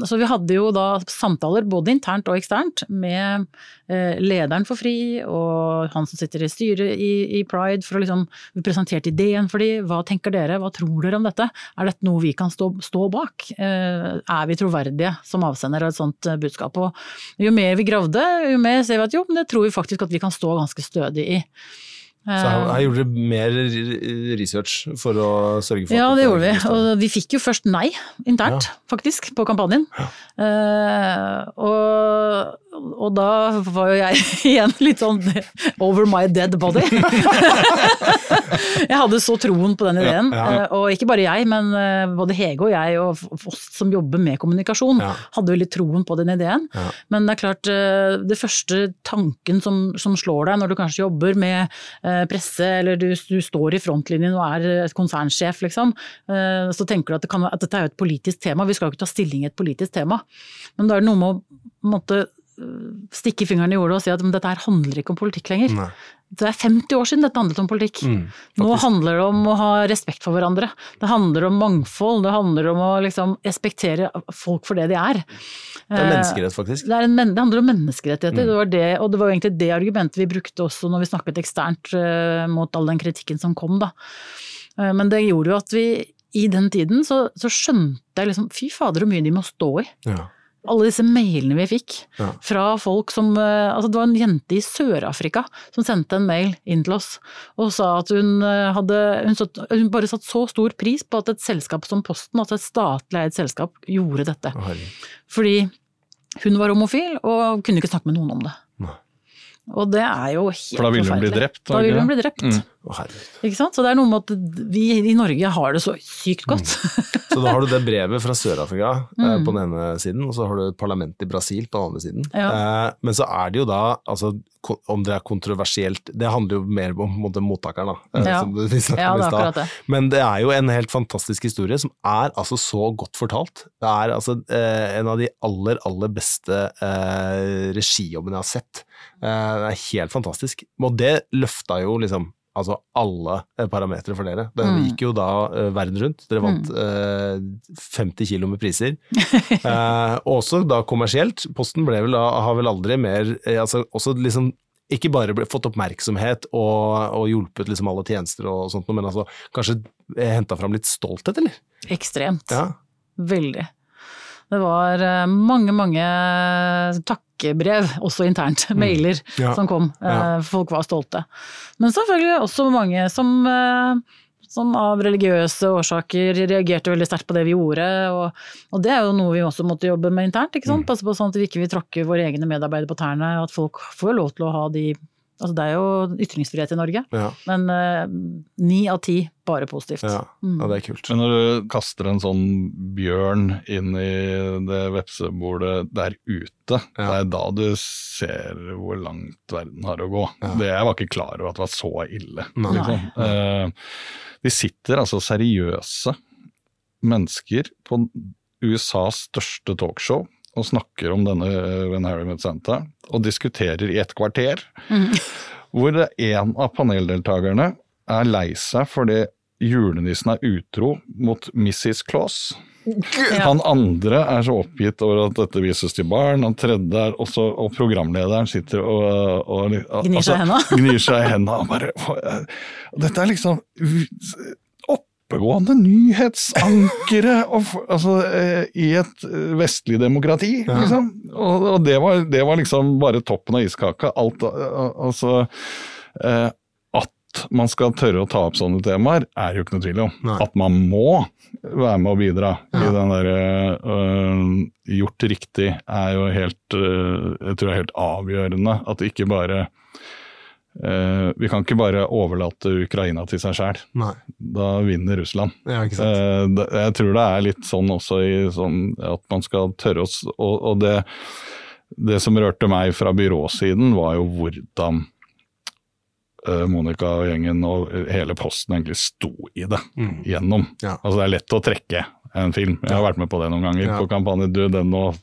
så vi hadde jo da samtaler både internt og eksternt med eh, lederen for FRI og han som sitter i styret i, i Pride for å liksom Vi ideen for dem. hva tenker dere, hva tror dere om dette? Er dette noe vi kan stå, stå bak? Eh, er vi troverdige som avsender av et sånt eh, budskap? Og jo mer vi gravde, jo mer ser vi at jo, men det tror vi faktisk at vi kan stå ganske stødig i. Så jeg, jeg, gjorde mer research for å sørge for Ja, det gjorde vi. Og vi fikk jo først nei internt, faktisk, på kampanjen. Eh, og, og da var jo jeg igjen litt sånn over my dead body. jeg hadde så troen på den ideen. Ja, ja. eh, Og ikke bare jeg, men eh, både Hege og jeg og oss som jobber med kommunikasjon, hadde hadde veldig troen på den ideen. Men det er klart, eh, det første tanken som, som slår deg når du kanskje jobber med presse, eller du, du står i frontlinjen og er konsernsjef, liksom, så tenker du at, det kan, at dette er jo et politisk tema. Vi skal jo ikke ta stilling i et politisk tema. Men da er det noe med å eh, stikke fingeren i jorda og si at dette her handler ikke om politikk lenger. Nei. Det er 50 år siden dette handlet om politikk. Mm, Nå handler det om å ha respekt for hverandre. Det handler om mangfold, det handler om å liksom respektere folk for det de er. Det er Eh, menneskerett, faktisk. det, en, det handler om menneskerettigheter, Mm. det var det, og det var egentlig det argumentet vi brukte også når vi snakket eksternt eh, mot all den kritikken som kom. da. Eh, Men det gjorde jo at vi i den tiden så, så skjønte jeg liksom fy fader hvor mye de må stå i. Ja. Alle disse mailene vi fikk Ja. fra folk som eh, Altså det var en jente i Sør-Afrika som sendte en mail inn til oss og sa at hun eh, hadde hun, satt, hun bare satt så stor pris på at et selskap som Posten, altså et statlig eid selskap, gjorde dette. Fordi hun var homofil og kunne ikke snakke med noen om det. Og det er jo helt forferdelig. For da vil hun bli drept, Da vil hun bli drept. Mm. Oh. Ikke sant? Så det er noe med at vi i Norge har det så sykt godt. Så da har du det brevet fra Sør-Afrika eh, Mm. på den ene siden, og så har du parlamentet i Brasil på den andre siden. Ja. Eh, men så er det jo da, altså om det er kontroversielt, det handler jo mer om på en måte, mottakeren, da. eh, Ja. som du- vi snakket Ja, om i det er stad. Men det er jo en helt fantastisk historie som er altså så godt fortalt. Det er altså en av de aller, aller beste regijobbene jeg har sett. Eh, det er helt fantastisk. Og det løfta jo liksom altså alle eh, parametere for dere. Det Mm. gikk jo da uh, verden rundt. Dere vant eh, 50 kilo med priser. uh, også da kommersielt. Posten ble vel da, har vel aldri mer altså også liksom ikke bare ble, fått oppmerksomhet og, og hjulpet liksom alle tjenester og sånt, men altså kanskje henta fram litt stolthet, eller? Ekstremt. Ja. Veldig. Det var eh, mange, mange takkebrev, også internt, mailer, Mm. Ja. som kom. Ja. Eh, Folk var stolte. Men selvfølgelig også mange som, eh, som av religiøse årsaker reagerte veldig sterkt på det vi gjorde. Og, og det er jo noe vi også måtte jobbe med internt. ikke Mm. sant? Passe på sånn at vi ikke vil tråkke våre egne medarbeidere på tærne. At folk får lov til å ha de Altså det er jo ytringsfrihet i Norge, Ja, men ni uh, av ti bare positivt. ja, Mm. ja, det er kult. Men når du kaster en sånn bjørn inn i det vepsebordet der ute, det er da du ser hvor langt verden har å gå. Ja. Det Jeg var ikke klar over at det var så ille. Nei. Liksom. Uh, de sitter altså seriøse mennesker på USAs største talkshow og snakker om denne eh, When Harry Met Santa, og diskuterer i et kvarter. Mm. Hvor en av paneldeltakerne er lei seg fordi julenissen er utro mot Mrs. Claus. Ja. Han andre er så oppgitt over at dette vises til barn, han tredje er også, og programlederen sitter og, og, og Gnir seg i henda. gnir seg i henda. bare, Dette er liksom oppegående nyhetsankere og, altså, eh, i et eh, vestlig demokrati, Ja. liksom. Og, og det, var, det var liksom bare toppen av iskaka. Alt, eh, altså eh, At man skal tørre å ta opp sånne temaer, er jo ikke noe tvil om. Nei. At man må være med og bidra i den derre øh, Gjort riktig er jo helt øh, Jeg tror det er helt avgjørende. At det ikke bare øh, Vi kan ikke bare overlate Ukraina til seg sjæl. Da vinner Russland. ja. Eh, det- Jeg tror det er litt sånn også i sånn at man skal tørre å Og, og det, det som rørte meg fra byråsiden, var jo hvordan uh, Monica og gjengen og hele posten egentlig sto i det Mm. gjennom. Ja. Altså det er lett å trekke en film. Jeg har vært med på det noen ganger Ja. på kampanje. Du, den nå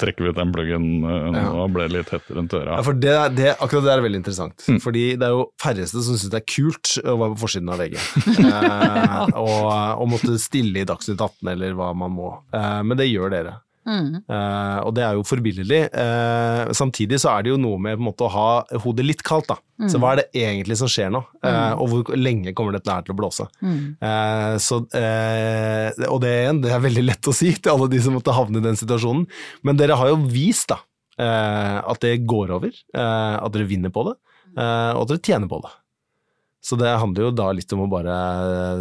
trekker vi ut den pluggen, nå Ja. nå ble det litt hett rundt øra. Ja, for det, det, akkurat det er veldig interessant. Mm. Fordi det er jo færreste som syns det er kult å være på forsiden av VG. eh, og, og måtte stille i Dagsnytt 18 eller hva man må. Eh, men det gjør dere. Mm. Eh, og det er jo forbilledlig. Uh, samtidig så er det jo noe med måte, å ha hodet litt kaldt, da. Så hva er det egentlig som skjer nå? Eh, og hvor lenge kommer dette her til å blåse? Mm. Så, og det, er det er veldig lett å si til alle de som måtte havne i den situasjonen, men dere har jo vist da, at det går over, at dere vinner på det, og at dere tjener på det. Så det handler jo da litt om å bare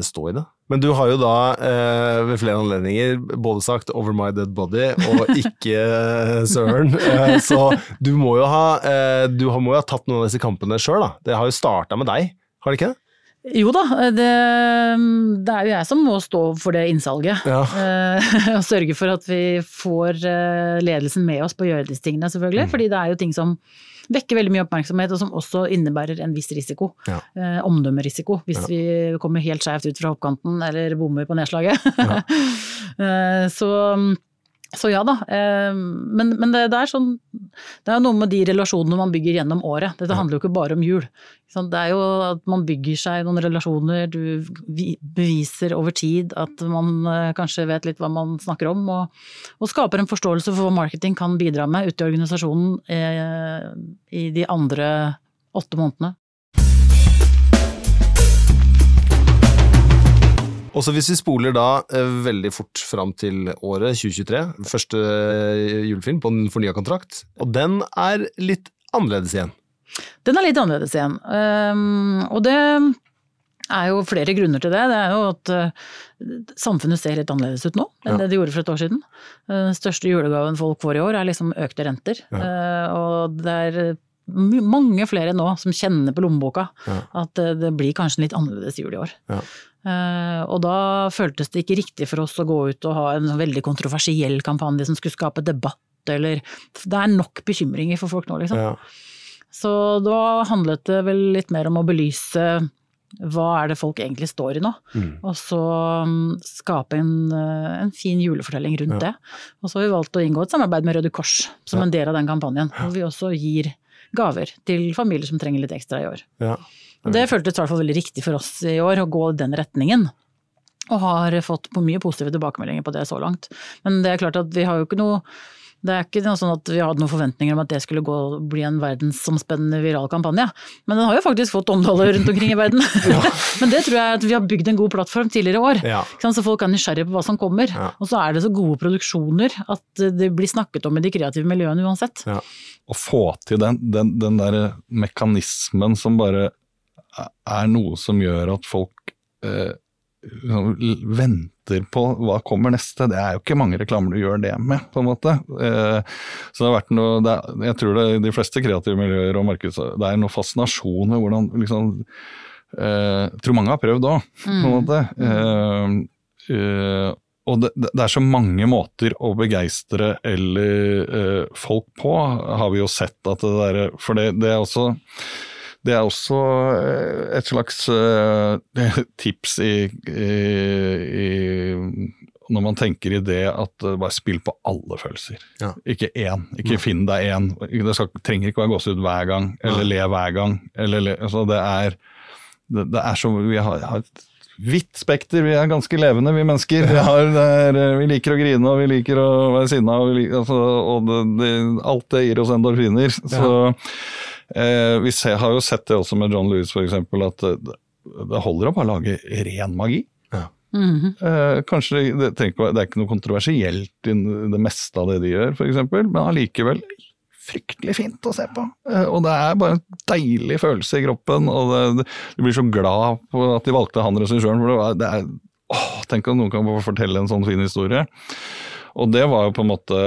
stå i det. Men du har jo da eh, ved flere anledninger både sagt 'over my dead body' og ikke eh, 'søren'. Eh, så du må jo ha, eh, du må jo ha tatt noen av disse kampene sjøl, da. Det har jo starta med deg, har det ikke det? Jo da, det, det er jo jeg som må stå for det innsalget. Ja. Eh, og sørge for at vi får eh, ledelsen med oss på å gjøre disse tingene, selvfølgelig. Mm. Fordi det er jo ting som vekker veldig mye oppmerksomhet, og som også innebærer en viss risiko. Ja. Eh, omdømmerisiko, hvis Ja. vi kommer helt skjevt ut fra hoppkanten eller bommer på nedslaget. Ja. Eh, så, så ja da. Eh, men men det, det er sånn Det er noe med de relasjonene man bygger gjennom året. Dette handler jo ikke bare om jul. Det er jo at man bygger seg noen relasjoner, du beviser over tid at man eh, kanskje vet litt hva man snakker om, og, og skaper en forståelse for hva marketing kan bidra med ute i organisasjonen eh, i de andre åtte månedene. Og så hvis vi spoler da eh, veldig fort fram til året 2023, første eh, julefilm på en fornya kontrakt, og den er litt annerledes igjen. Den er litt annerledes igjen. Um, og det er jo flere grunner til det. Det er jo at uh, samfunnet ser litt annerledes ut nå enn Ja. det det gjorde for et år siden. Den største julegaven folk får i år er liksom økte renter. Uh, og det er mange flere nå som kjenner på lommeboka Ja. at det blir kanskje en litt annerledes jul i år. Uh, og da føltes det ikke riktig for oss å gå ut og ha en veldig kontroversiell kampanje som skulle skape debatt, eller Det er nok bekymringer for folk nå, liksom. Ja. Så da handlet det vel litt mer om å belyse hva er det folk egentlig står i nå, Mm. og så mm, skape en, eh, en fin julefortelling rundt Ja. det. Og så har vi valgt å inngå et samarbeid med Røde Kors som Ja. en del av den kampanjen, hvor vi også gir gaver til familier som trenger litt ekstra i år. Ja. Og det føltes i hvert fall veldig riktig for oss i år å gå i den retningen. Og har fått på mye positive tilbakemeldinger på det så langt. Men det er klart at vi har jo ikke noe det er ikke sånn at vi hadde noen forventninger om at det skulle gå, bli en verdensomspennende viral kampanje. Men den har jo faktisk fått omtale rundt omkring i verden. Men det tror jeg at vi har bygd en god plattform tidligere i år. Ja. Så folk er nysgjerrige på hva som kommer. Ja. Og så er det så gode produksjoner at det blir snakket om i de kreative miljøene uansett. Ja. Å få til den, den, den der mekanismen som bare er noe som gjør at folk eh, l- venter på hva kommer neste. Det er jo ikke mange reklamer du gjør det med, på en måte. Eh, så det har vært noe, er, jeg tror det er de fleste kreative miljøer og markeds... Det er noe fascinasjon med hvordan liksom eh, tror mange har prøvd òg, på en måte. Eh, eh, og det, det er så mange måter å begeistre eller eh, folk på, har vi jo sett at det derre For det, det er også det er også eh, et slags eh, tips i, i, i når man tenker i det at eh, bare spill på alle følelser. Ja. Ikke én. Ikke finn deg én. Det skal, trenger ikke være gåsehud hver gang, eller le hver gang. Eller le, altså det, er, det, det er så Vi har, har et vidt spekter. Vi er ganske levende, vi mennesker. Vi, har, er, vi liker å grine, og vi liker å være sinna, og, liker, altså, og det, alt det gir oss endorfiner. Så vi ser, har jo sett det også med John Lewis, f.eks., at det, det holder å bare lage ren magi. Mhm. Eh, kanskje det, det, er ikke noe kontroversielt i det meste av det de gjør, f.eks., men allikevel fryktelig fint å se på. Eh, og det er bare en deilig følelse i kroppen, og det, du blir så glad på at de valgte han regissøren, for det, var, det er åh, Tenk at noen kan få fortelle en sånn fin historie. Og det var jo på en måte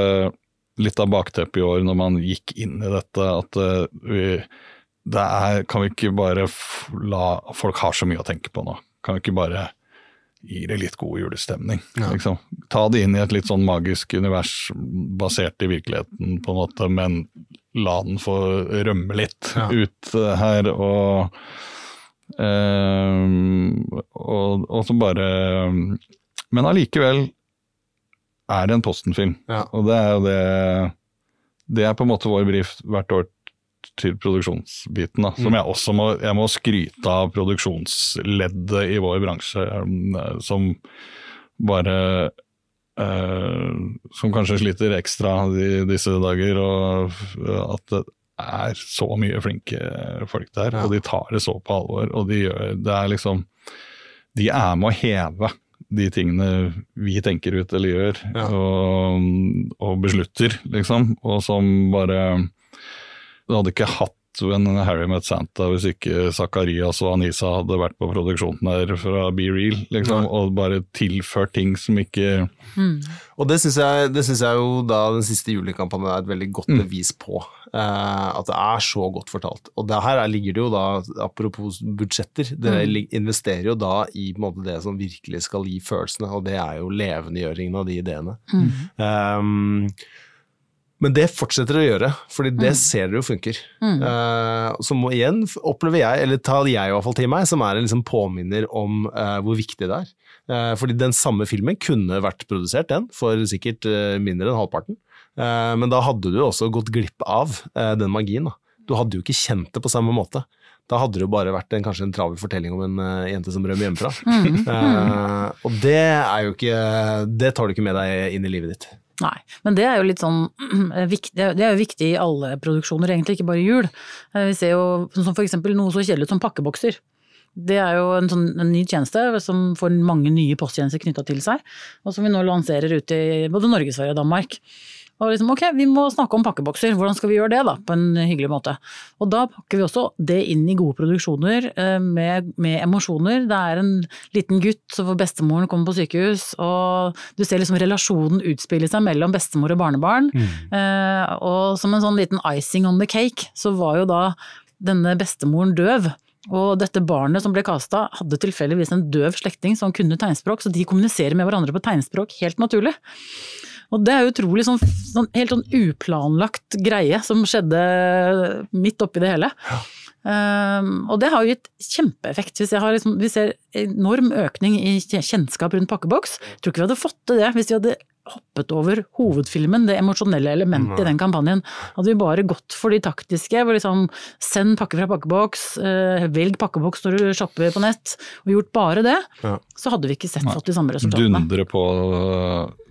litt av bakteppet i år når man gikk inn i dette, at eh, vi det er, Kan vi ikke bare la Folk har så mye å tenke på nå. Kan vi ikke bare gi det litt god julestemning? Liksom. Ta det inn i et litt sånn magisk univers basert i virkeligheten, på en måte, men la den få rømme litt Ja. ut eh, her. Og, Um, og, og så bare Men allikevel er det en Posten-film. Ja. Og det er jo det Det er på en måte vår brief hvert år til produksjonsbiten, da. Som jeg også må, jeg må skryte av produksjonsleddet i vår bransje, eh, som bare eh, Som kanskje sliter ekstra i disse dager, og at det er så mye flinke folk der, Ja. og de tar det så på alvor. Og de gjør Det er liksom De er med å heve de tingene vi tenker ut eller gjør, Ja. og, og beslutter, liksom. Og som bare Du hadde ikke hatt en Harry Met Santa hvis ikke Zakarias og Anisa hadde vært på produksjonen der fra Be Real, liksom, og bare tilført ting som ikke Og det syns jeg, synes jeg jo da den siste julekampanjen er et veldig godt bevis på. Uh, at det er så godt fortalt. Og det her er- ligger det jo da, apropos budsjetter, dere mm. investerer jo da i på en måte, det som virkelig skal gi følelsene, og det er jo levendegjøringen av de ideene. Um, men det fortsetter å gjøre, fordi det ser dere jo funker. Eh, så må igjen opplever jeg, eller tar jeg i hvert fall til meg, som er en liksom påminner om uh, hvor viktig det er. Uh, fordi den samme filmen kunne vært produsert, den, for sikkert eh, mindre enn halvparten. Eh, men da hadde du også gått glipp av eh, den magien. Da. Du hadde jo ikke kjent det på samme måte. Da hadde det jo bare vært en, kanskje en travel fortelling om en uh, jente som rømmer hjemmefra. Eh, og det er jo ikke Det tar du ikke med deg inn i livet ditt. Nei, men det er jo litt sånn viktig, det er jo viktig i alle produksjoner, egentlig, ikke bare i jul. Eh, Vi ser jo for eksempel noe så kjedelig som pakkebokser. Det er jo en, sånn, en ny tjeneste som får mange nye posttjenester knytta til seg, og som vi nå lanserer ute i både Norge, Sverige og Danmark. Og liksom, ok, vi må snakke om pakkebokser, hvordan skal vi gjøre det da, på en hyggelig måte? Og da pakker vi også det inn i gode produksjoner eh, med, med emosjoner. Det er en liten gutt som får bestemoren komme på sykehus, og du ser liksom relasjonen utspille seg mellom bestemor og barnebarn. Mm. og som en sånn liten icing on the cake, så var jo da denne bestemoren døv. Og dette barnet som ble kasta, hadde tilfeldigvis en døv slektning som kunne tegnspråk, så de kommuniserer med hverandre på tegnspråk helt naturlig. Og det er utrolig sånn, sånn helt sånn uplanlagt greie som skjedde midt oppi det hele. Um, og det har jo gitt kjempeeffekt. Hvis jeg har liksom, vi ser enorm økning i kjennskap rundt pakkeboks. Jeg tror ikke vi hadde fått til det hvis vi hadde hoppet over hovedfilmen, det emosjonelle elementet i den kampanjen. Hadde vi bare gått for de taktiske, hvor liksom send pakke fra pakkeboks, eh, velg pakkeboks når du shopper på nett, og gjort bare det, Ja. så hadde vi ikke sett fått de samme resultatene. Dundre på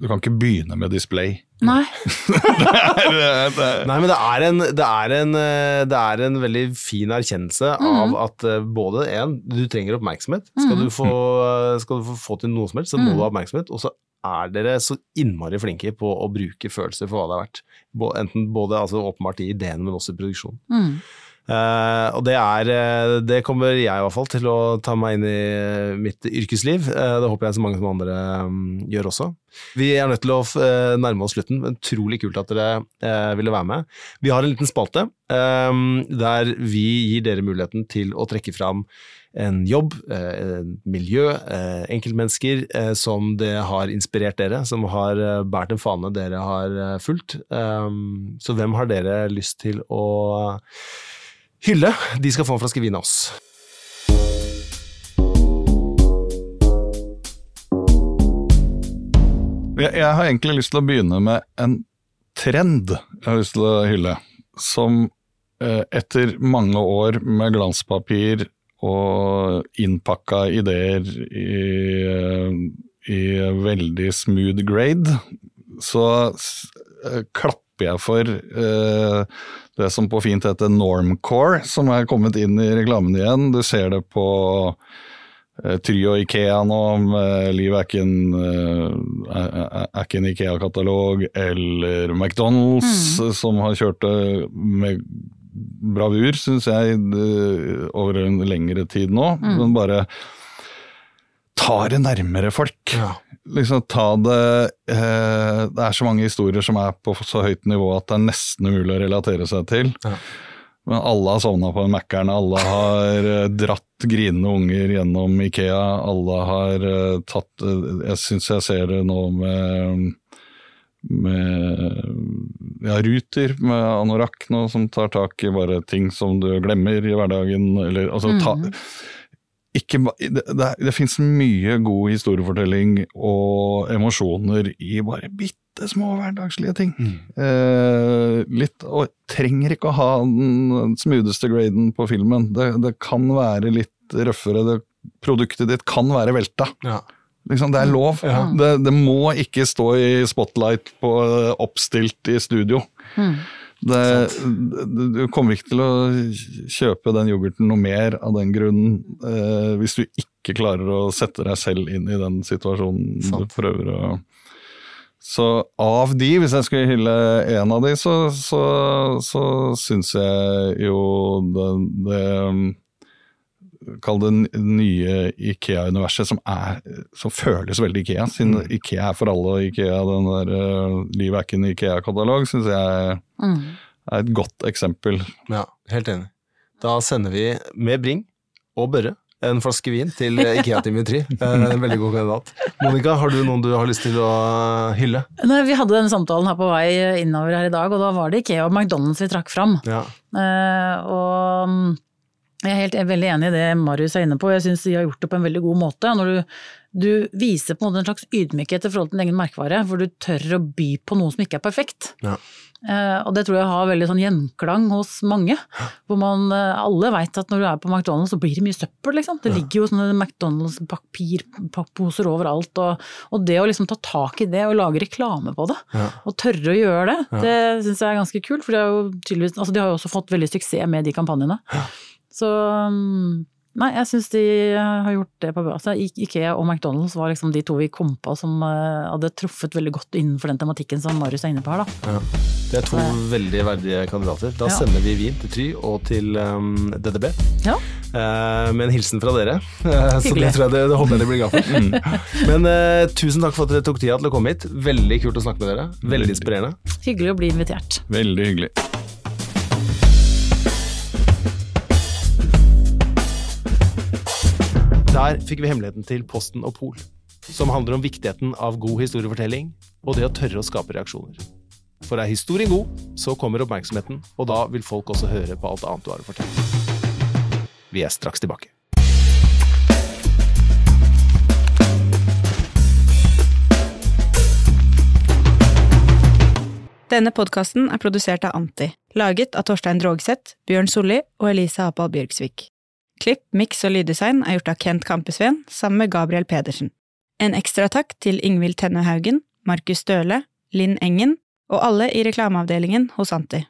Du kan ikke begynne med display. Nei. Nei, men det er en, det er en, eh, det er en veldig fin erkjennelse av at eh, både en, du trenger oppmerksomhet. Skal du få, skal du få, få til noe som helst, så må du ha oppmerksomhet. Og så er dere så innmari flinke på å bruke følelser for hva det er verdt. Enten både altså, åpenbart i ideen, men også i produksjonen. Mm. Eh, og det er eh, Det kommer jeg i hvert fall til å ta meg inn i eh, mitt yrkesliv. Eh, det håper jeg så mange som andre um, gjør også. Vi er nødt til å eh, nærme oss slutten. Utrolig kult at dere uh, ville være med. Vi har en liten spalte eh, der vi gir dere muligheten til å trekke fram en jobb, eh, en miljø, eh, enkeltmennesker eh, som det har inspirert dere, som har båret en fane dere har fulgt. Eh, så hvem har dere lyst til å hylle? De skal få en flaske vin av oss. Jeg, har egentlig lyst til å begynne med en trend jeg har lyst til å hylle. Som etter mange år med glanspapir og innpakka ideer i, eh, i veldig smooth grade, så eh, klapper jeg for eh, det som på fint heter normcore, som er kommet inn i reklamen igjen. Du ser det på eh, Try og Ikea nå, med Liv er ikke en, eh, en Ikea-katalog, eller McDonald's, som har kjørt det med bravur, syns jeg, over en lengre tid nå. Men bare ta det nærmere folk. Liksom ta det eh, Det er så mange historier som er på så høyt nivå at det er nesten umulig å relatere seg til. Ja. Men alle har sovna på en Mækkern, alle har eh, dratt grinende unger gjennom Ikea. Alle har eh, tatt eh, Jeg syns jeg ser det nå med med ja, Ruter med anorakk nå, som tar tak i bare ting som du glemmer i hverdagen. Eller, altså, ta, ikke, det, det, det finnes mye god historiefortelling og emosjoner i bare bitte små hverdagslige ting. Eh, litt, og trenger ikke å ha den smootheste graden på filmen. Det, det kan være litt røffere. Det, produktet ditt kan være velta. Ja. Liksom, det er lov. Ja. Det, det må ikke stå i spotlight på oppstilt i studio. Det, du kommer ikke til å kjøpe den yoghurten noe mer av den grunnen eh, hvis du ikke klarer å sette deg selv inn i den situasjonen Sant. du prøver å Så av de, hvis jeg skulle hylle en av de, så, så, så syns jeg jo det, det Kall det nye Ikea-universet, som, er- som føles veldig Ikea. Siden Ikea er for alle, og Ikea, den der uh, Livet er ikke en Ikea-katalog, syns jeg Mm. er et godt eksempel. Ja, helt enig. Da sender vi med Bring og Børre en flaske vin til Ikea Dimitri. Eh, En veldig god kandidat. Monica, har du noen du har lyst til å hylle? Nei, vi hadde denne samtalen her på vei innover her i dag, og da var det Ikea og McDonald's vi trakk fram. Ja. Uh, og mm, jeg er helt jeg er veldig enig i det Marius er inne på, jeg syns de har gjort det på en veldig god måte. Når du, du viser på en måte en slags ydmykhet i forhold til din egen merkevare, hvor du tør å by på noe som ikke er perfekt. Ja. Eh, og det tror jeg har veldig sånn gjenklang hos mange. Hvor man eh, alle veit at når du er på McDonald's så blir det mye søppel, liksom. Det ligger jo sånne McDonald's-papirposer overalt. Og, og det å liksom ta tak i det og lage reklame på det, Ja. og tørre å gjøre det, det syns jeg er ganske kult. For altså de har jo også fått veldig suksess med de kampanjene. Så mm, Nei, jeg syns de har gjort det på bra. Altså, Ikea og McDonald's var liksom de to vi kom på som eh, hadde truffet veldig godt innenfor den tematikken som Marius er inne på her, da. Ja. Det er to veldig verdige kandidater. Da Ja. sender vi vin til Try og til um, DDB. Ja. Uh, med en hilsen fra dere. Uh, så det, tror jeg det, det håper jeg de blir glad for. Men uh, tusen takk for at dere tok tida til å komme hit. Veldig kult å snakke med dere. Veldig inspirerende. Hyggelig å bli invitert. Veldig hyggelig. Der fikk vi hemmeligheten til Posten og Pol, som handler om viktigheten av god historiefortelling og det å tørre å skape reaksjoner. For er historien god, så kommer oppmerksomheten, og da vil folk også høre på alt annet du har å fortelle. Vi er straks tilbake. Denne podkasten er produsert av Anti, laget av Torstein Drogseth, Bjørn Solli og Elise Apal Bjørksvik. Klipp, miks og lyddesign er gjort av Kent Kampesveen sammen med Gabriel Pedersen. En ekstra takk til Ingvild Tenne Haugen, Markus Støle, Linn Engen og alle i reklameavdelingen hos Anti.